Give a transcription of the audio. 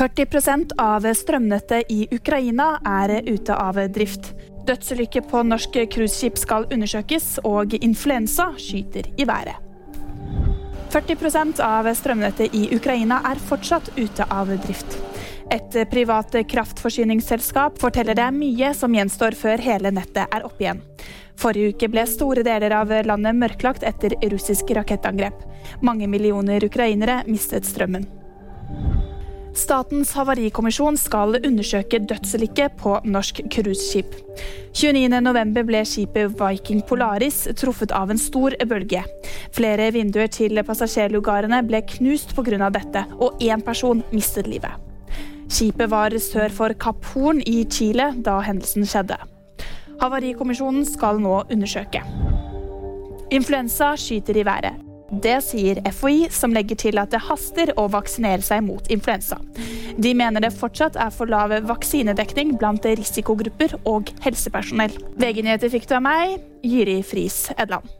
40% av strømnettet i Ukraina er ute av drift. Dødsulykke på norsk cruiseskip skal undersøkes, og influensa skyter i været. 40% av strømnettet i Ukraina er fortsatt ute av drift. Et privat kraftforsyningsselskap forteller det er mye som gjenstår før hele nettet er oppe igjen. Forrige uke ble store deler av landet mørklagt etter russisk rakettangrep. Mange millioner ukrainere mistet strømmen. Statens havarikommisjon skal undersøke dødsulykke på norsk cruiseskip. 29.11 ble skipet Viking Polaris truffet av en stor bølge. Flere vinduer til passasjerlugarene ble knust pga. dette, og én person mistet livet. Skipet var sør for Kapp Horn i Chile da hendelsen skjedde. Havarikommisjonen skal nå undersøke. Influensa skyter i været. Det sier FHI, som legger til at det haster å vaksinere seg mot influensa. De mener det fortsatt er for lav vaksinedekning blant risikogrupper og helsepersonell. VG-nyheter fikk du av meg, Jyri Friis Edland.